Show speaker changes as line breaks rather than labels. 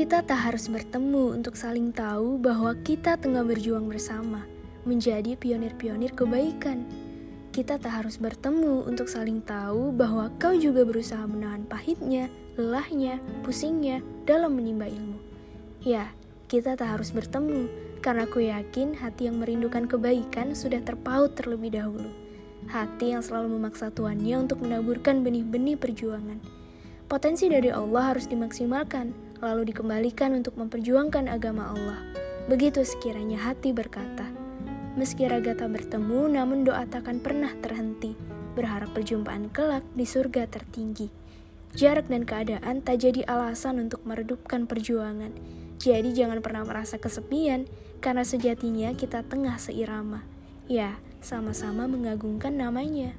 Kita tak harus bertemu untuk saling tahu bahwa kita tengah berjuang bersama, menjadi pionir-pionir kebaikan. Kita tak harus bertemu untuk saling tahu bahwa kau juga berusaha menahan pahitnya, lelahnya, pusingnya dalam menimba ilmu. Ya, kita tak harus bertemu karena aku yakin hati yang merindukan kebaikan sudah terpaut terlebih dahulu. Hati yang selalu memaksa tuannya untuk menaburkan benih-benih perjuangan. Potensi dari Allah harus dimaksimalkan lalu dikembalikan untuk memperjuangkan agama Allah. Begitu sekiranya hati berkata, meski raga tak bertemu, namun doa takkan pernah terhenti, berharap perjumpaan kelak di surga tertinggi. Jarak dan keadaan tak jadi alasan untuk meredupkan perjuangan. Jadi jangan pernah merasa kesepian, karena sejatinya kita tengah seirama. Ya, sama-sama mengagungkan namanya.